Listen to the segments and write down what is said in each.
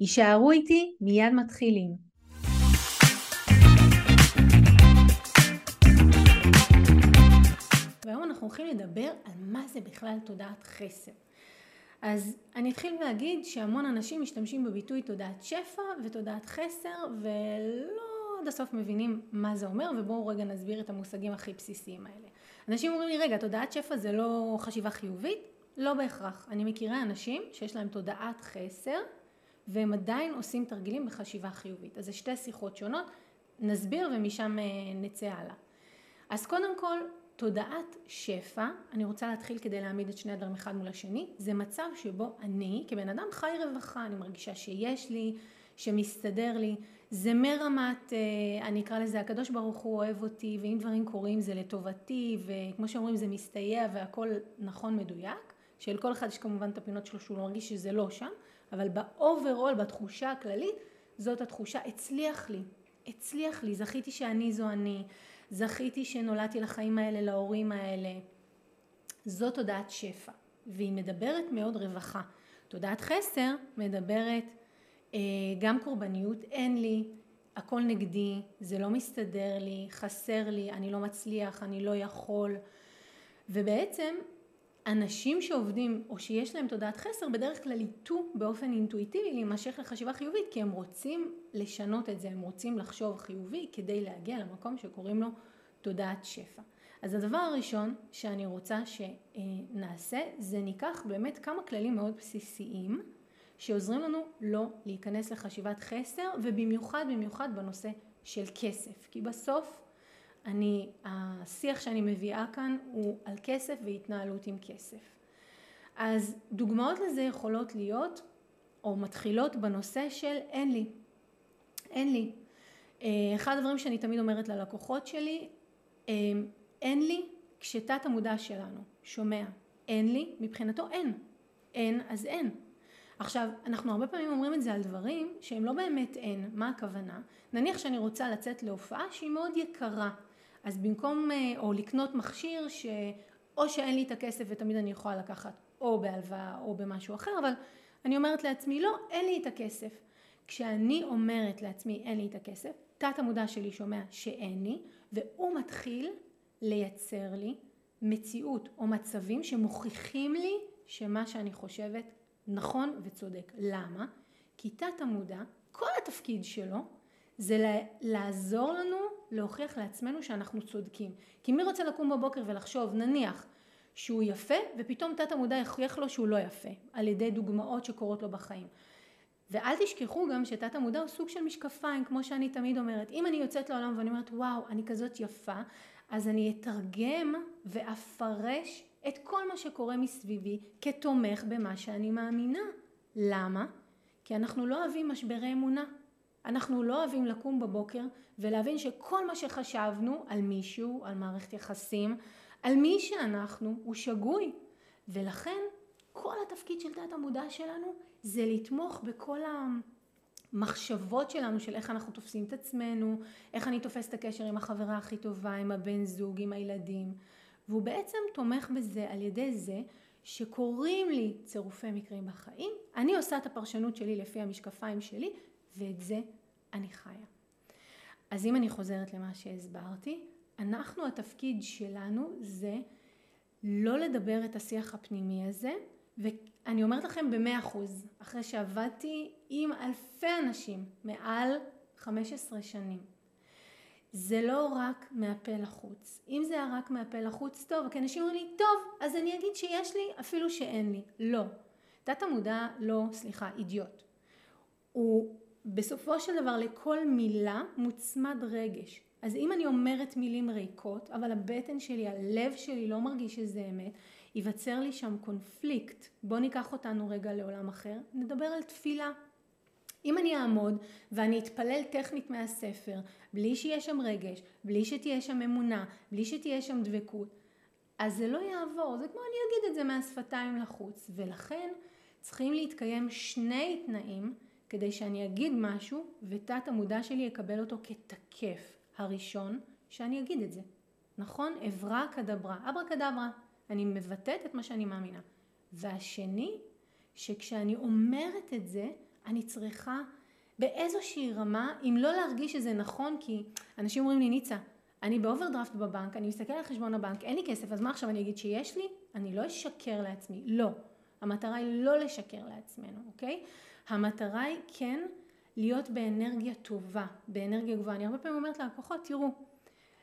יישארו איתי, מיד מתחילים. והיום אנחנו הולכים לדבר על מה זה בכלל תודעת חסר. אז אני אתחיל להגיד שהמון אנשים משתמשים בביטוי תודעת שפע ותודעת חסר ולא עד הסוף מבינים מה זה אומר ובואו רגע נסביר את המושגים הכי בסיסיים האלה. אנשים אומרים לי רגע תודעת שפע זה לא חשיבה חיובית? לא בהכרח. אני מכירה אנשים שיש להם תודעת חסר והם עדיין עושים תרגילים בחשיבה חיובית. אז זה שתי שיחות שונות, נסביר ומשם אה, נצא הלאה. אז קודם כל, תודעת שפע, אני רוצה להתחיל כדי להעמיד את שני הדברים אחד מול השני, זה מצב שבו אני כבן אדם חי רווחה, אני מרגישה שיש לי, שמסתדר לי, זה מרמת, אה, אני אקרא לזה הקדוש ברוך הוא אוהב אותי ואם דברים קורים זה לטובתי וכמו שאומרים זה מסתייע והכל נכון מדויק, שלכל אחד יש כמובן את הפינות שלו שהוא מרגיש שזה לא שם, אבל ב overall, בתחושה הכללית, זאת התחושה, הצליח לי, הצליח לי, זכיתי שאני זו אני, זכיתי שנולדתי לחיים האלה, להורים האלה. זאת תודעת שפע, והיא מדברת מאוד רווחה. תודעת חסר מדברת אה, גם קורבניות, אין לי, הכל נגדי, זה לא מסתדר לי, חסר לי, אני לא מצליח, אני לא יכול. ובעצם אנשים שעובדים או שיש להם תודעת חסר בדרך כלל ייטו באופן אינטואיטיבי להימשך לחשיבה חיובית כי הם רוצים לשנות את זה, הם רוצים לחשוב חיובי כדי להגיע למקום שקוראים לו תודעת שפע. אז הדבר הראשון שאני רוצה שנעשה זה ניקח באמת כמה כללים מאוד בסיסיים שעוזרים לנו לא להיכנס לחשיבת חסר ובמיוחד במיוחד בנושא של כסף כי בסוף אני, השיח שאני מביאה כאן הוא על כסף והתנהלות עם כסף. אז דוגמאות לזה יכולות להיות או מתחילות בנושא של אין לי. אין לי. אה, אחד הדברים שאני תמיד אומרת ללקוחות שלי, אה, אין לי כשתת המודע שלנו שומע אין לי, מבחינתו אין. אין אז אין. עכשיו, אנחנו הרבה פעמים אומרים את זה על דברים שהם לא באמת אין. מה הכוונה? נניח שאני רוצה לצאת להופעה שהיא מאוד יקרה. אז במקום אה, או לקנות מכשיר שאו שאין לי את הכסף ותמיד אני יכולה לקחת או בהלוואה או במשהו אחר, אבל אני אומרת לעצמי לא, אין לי את הכסף. כשאני אומרת לעצמי אין לי את הכסף, תת המודע שלי שומע שאין לי, והוא מתחיל לייצר לי מציאות או מצבים שמוכיחים לי שמה שאני חושבת נכון וצודק. למה? כי תת המודע, כל התפקיד שלו זה לעזור לנו להוכיח לעצמנו שאנחנו צודקים. כי מי רוצה לקום בבוקר ולחשוב, נניח, שהוא יפה, ופתאום תת המודע יכריח לו שהוא לא יפה, על ידי דוגמאות שקורות לו בחיים. ואל תשכחו גם שתת המודע הוא סוג של משקפיים, כמו שאני תמיד אומרת. אם אני יוצאת לעולם ואני אומרת, וואו, אני כזאת יפה, אז אני אתרגם ואפרש את כל מה שקורה מסביבי כתומך במה שאני מאמינה. למה? כי אנחנו לא אוהבים משברי אמונה. אנחנו לא אוהבים לקום בבוקר ולהבין שכל מה שחשבנו על מישהו, על מערכת יחסים, על מי שאנחנו, הוא שגוי. ולכן כל התפקיד של תת המודע שלנו זה לתמוך בכל המחשבות שלנו של איך אנחנו תופסים את עצמנו, איך אני תופס את הקשר עם החברה הכי טובה, עם הבן זוג, עם הילדים. והוא בעצם תומך בזה על ידי זה שקורים לי צירופי מקרים בחיים, אני עושה את הפרשנות שלי לפי המשקפיים שלי ואת זה אני חיה. אז אם אני חוזרת למה שהסברתי, אנחנו התפקיד שלנו זה לא לדבר את השיח הפנימי הזה ואני אומרת לכם במאה אחוז אחרי שעבדתי עם אלפי אנשים מעל 15 שנים זה לא רק מהפה לחוץ. אם זה היה רק מהפה לחוץ, טוב, כי אנשים אומרים לי, טוב, אז אני אגיד שיש לי אפילו שאין לי. לא. תת המודע לא, סליחה, אידיוט. הוא בסופו של דבר לכל מילה מוצמד רגש. אז אם אני אומרת מילים ריקות, אבל הבטן שלי, הלב שלי לא מרגיש שזה אמת, ייווצר לי שם קונפליקט. בואו ניקח אותנו רגע לעולם אחר, נדבר על תפילה. אם אני אעמוד ואני אתפלל טכנית מהספר, בלי שיהיה שם רגש, בלי שתהיה שם אמונה, בלי שתהיה שם דבקות, אז זה לא יעבור, זה כמו אני אגיד את זה מהשפתיים לחוץ, ולכן צריכים להתקיים שני תנאים כדי שאני אגיד משהו ותת המודע שלי יקבל אותו כתקף. הראשון, שאני אגיד את זה. נכון? אברה כדברה, אברה כדברה. אני מבטאת את מה שאני מאמינה. והשני, שכשאני אומרת את זה, אני צריכה באיזושהי רמה, אם לא להרגיש שזה נכון, כי אנשים אומרים לי, ניצה, אני באוברדרפט בבנק, אני מסתכל על חשבון הבנק, אין לי כסף, אז מה עכשיו אני אגיד שיש לי? אני לא אשקר לעצמי, לא. המטרה היא לא לשקר לעצמנו, אוקיי? המטרה היא כן להיות באנרגיה טובה, באנרגיה גבוהה. אני הרבה פעמים אומרת ללקוחות, תראו,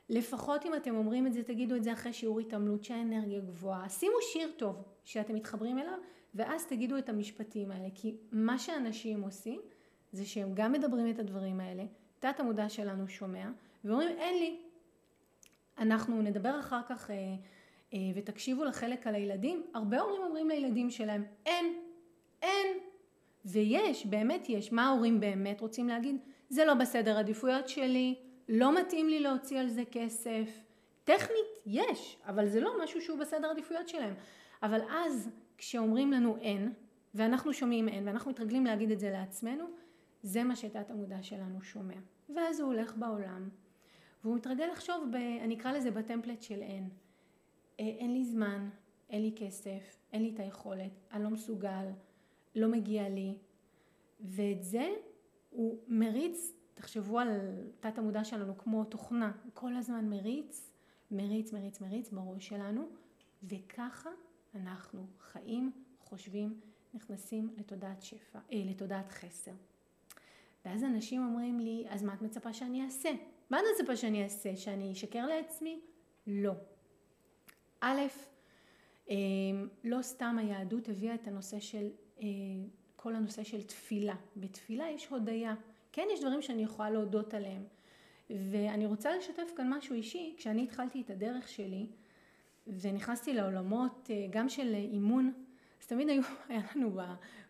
לפחות אם אתם אומרים את זה, תגידו את זה אחרי שיעור התעמלות שהאנרגיה גבוהה. שימו שיר טוב שאתם מתחברים אליו, ואז תגידו את המשפטים האלה. כי מה שאנשים עושים, זה שהם גם מדברים את הדברים האלה, תת המודע שלנו שומע, ואומרים, אין לי. אנחנו נדבר אחר כך אה, אה, ותקשיבו לחלק על הילדים. הרבה הורים אומרים לילדים שלהם, אין. ויש, באמת יש. מה ההורים באמת רוצים להגיד? זה לא בסדר עדיפויות שלי, לא מתאים לי להוציא על זה כסף. טכנית יש, אבל זה לא משהו שהוא בסדר עדיפויות שלהם. אבל אז כשאומרים לנו אין, ואנחנו שומעים אין, ואנחנו מתרגלים להגיד את זה לעצמנו, זה מה שתת המודע שלנו שומע. ואז הוא הולך בעולם, והוא מתרגל לחשוב, ב, אני אקרא לזה בטמפלט של אין. אה, אין לי זמן, אין לי כסף, אין לי את היכולת, אני לא מסוגל, לא מגיע לי. ואת זה הוא מריץ תחשבו על תת המודע שלנו כמו תוכנה, כל הזמן מריץ, מריץ, מריץ, מריץ בראש שלנו, וככה אנחנו חיים, חושבים, נכנסים לתודעת שפע, אה, לתודעת חסר. ואז אנשים אומרים לי, אז מה את מצפה שאני אעשה? מה את מצפה שאני אעשה? שאני אשקר לעצמי? לא. א', אה, לא סתם היהדות הביאה את הנושא של, כל הנושא של תפילה. בתפילה יש הודיה. כן יש דברים שאני יכולה להודות עליהם. ואני רוצה לשתף כאן משהו אישי, כשאני התחלתי את הדרך שלי ונכנסתי לעולמות אה, גם של אימון, אז תמיד היו, היה לנו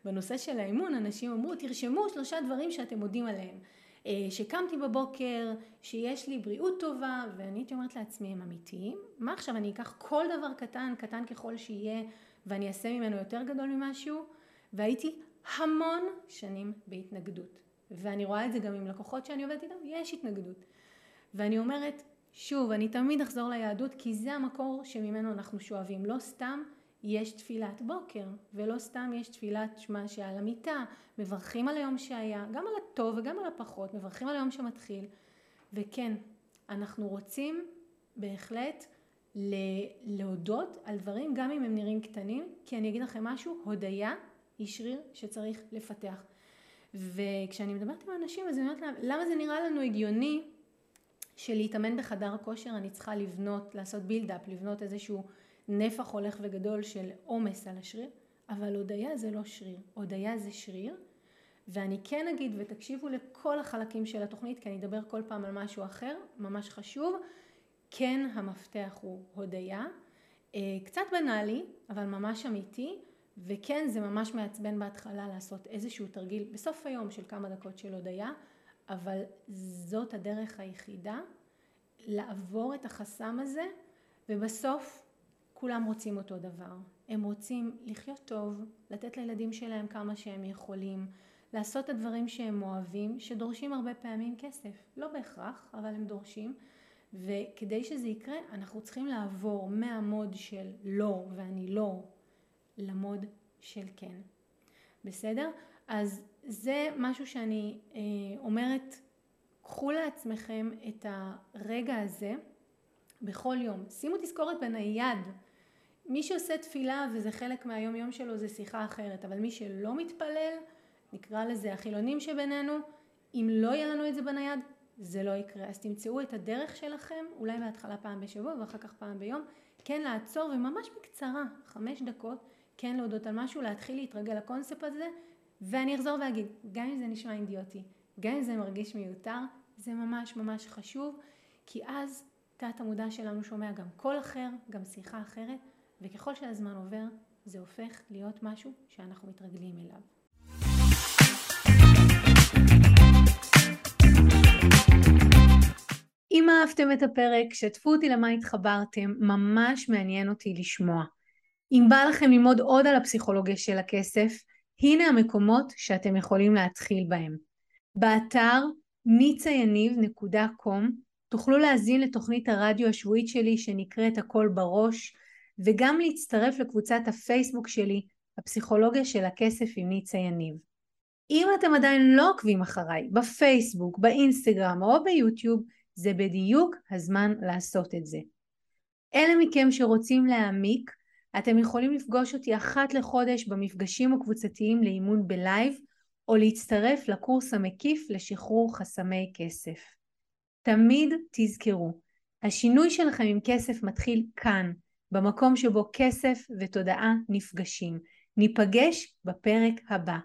בנושא של האימון, אנשים אמרו תרשמו שלושה דברים שאתם מודים עליהם. אה, שקמתי בבוקר, שיש לי בריאות טובה, ואני הייתי אומרת לעצמי, הם אמיתיים? מה עכשיו, אני אקח כל דבר קטן, קטן ככל שיהיה, ואני אעשה ממנו יותר גדול ממשהו? והייתי המון שנים בהתנגדות. ואני רואה את זה גם עם לקוחות שאני עובדת איתם, יש התנגדות. ואני אומרת, שוב, אני תמיד אחזור ליהדות כי זה המקור שממנו אנחנו שואבים. לא סתם יש תפילת בוקר, ולא סתם יש תפילת שמע שעל המיטה, מברכים על היום שהיה, גם על הטוב וגם על הפחות, מברכים על היום שמתחיל. וכן, אנחנו רוצים בהחלט להודות על דברים, גם אם הם נראים קטנים, כי אני אגיד לכם משהו, הודיה היא שריר שצריך לפתח. וכשאני מדברת עם אנשים אז אני אומרת להם, למה זה נראה לנו הגיוני שלהתאמן בחדר כושר אני צריכה לבנות, לעשות בילדאפ, לבנות איזשהו נפח הולך וגדול של עומס על השריר, אבל הודיה זה לא שריר, הודיה זה שריר, ואני כן אגיד ותקשיבו לכל החלקים של התוכנית כי אני אדבר כל פעם על משהו אחר, ממש חשוב, כן המפתח הוא הודיה, אה, קצת בנאלי אבל ממש אמיתי וכן זה ממש מעצבן בהתחלה לעשות איזשהו תרגיל בסוף היום של כמה דקות של הודיה, אבל זאת הדרך היחידה לעבור את החסם הזה ובסוף כולם רוצים אותו דבר. הם רוצים לחיות טוב, לתת לילדים שלהם כמה שהם יכולים, לעשות את הדברים שהם אוהבים, שדורשים הרבה פעמים כסף. לא בהכרח, אבל הם דורשים. וכדי שזה יקרה, אנחנו צריכים לעבור מהמוד של לא ואני לא למוד של כן. בסדר? אז זה משהו שאני אה, אומרת, קחו לעצמכם את הרגע הזה בכל יום. שימו תזכורת בנייד. מי שעושה תפילה וזה חלק מהיום יום שלו זה שיחה אחרת, אבל מי שלא מתפלל, נקרא לזה החילונים שבינינו, אם לא יהיה לנו את זה בנייד, זה לא יקרה. אז תמצאו את הדרך שלכם, אולי בהתחלה פעם בשבוע ואחר כך פעם ביום, כן לעצור וממש בקצרה, חמש דקות, כן להודות על משהו, להתחיל להתרגל לקונספט הזה, ואני אחזור ואגיד, גם אם זה נשמע אידיוטי, גם אם זה מרגיש מיותר, זה ממש ממש חשוב, כי אז תת המודע שלנו שומע גם קול אחר, גם שיחה אחרת, וככל שהזמן עובר, זה הופך להיות משהו שאנחנו מתרגלים אליו. אם אהבתם את הפרק, שתפו אותי למה התחברתם, ממש מעניין אותי לשמוע. אם בא לכם ללמוד עוד על הפסיכולוגיה של הכסף, הנה המקומות שאתם יכולים להתחיל בהם. באתר ניצayaniv.com תוכלו להזין לתוכנית הרדיו השבועית שלי שנקראת הכל בראש וגם להצטרף לקבוצת הפייסבוק שלי הפסיכולוגיה של הכסף עם ניצה יניב. אם אתם עדיין לא עוקבים אחריי בפייסבוק, באינסטגרם או ביוטיוב זה בדיוק הזמן לעשות את זה. אלה מכם שרוצים להעמיק אתם יכולים לפגוש אותי אחת לחודש במפגשים הקבוצתיים לאימון בלייב או להצטרף לקורס המקיף לשחרור חסמי כסף. תמיד תזכרו, השינוי שלכם עם כסף מתחיל כאן, במקום שבו כסף ותודעה נפגשים. ניפגש בפרק הבא.